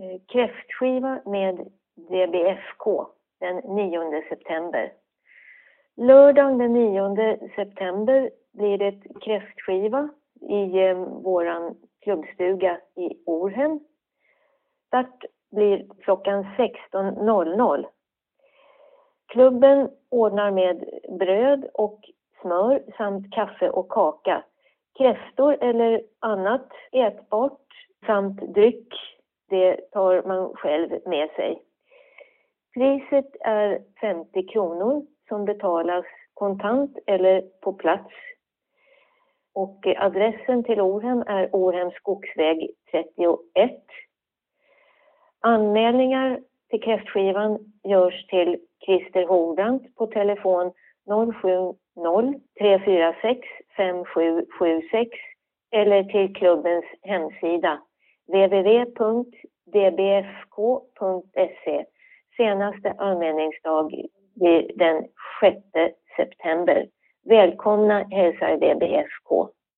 Eh, kräftskiva med DBFK den 9 september. Lördagen den 9 september blir det kräftskiva i eh, vår klubbstuga i Orhem. Start blir klockan 16.00. Klubben ordnar med bröd och smör samt kaffe och kaka. Kräftor eller annat ätbart samt dryck, det tar man själv med sig. Priset är 50 kronor som betalas kontant eller på plats. Och adressen till Orhem är Orhems skogsväg 31. Anmälningar till kräftskivan görs till Christer Horbrant på telefon 070 346 5776 eller till klubbens hemsida www.dbfk.se. Senaste anmälningsdag blir den 6 september. Välkomna hälsar DBFK.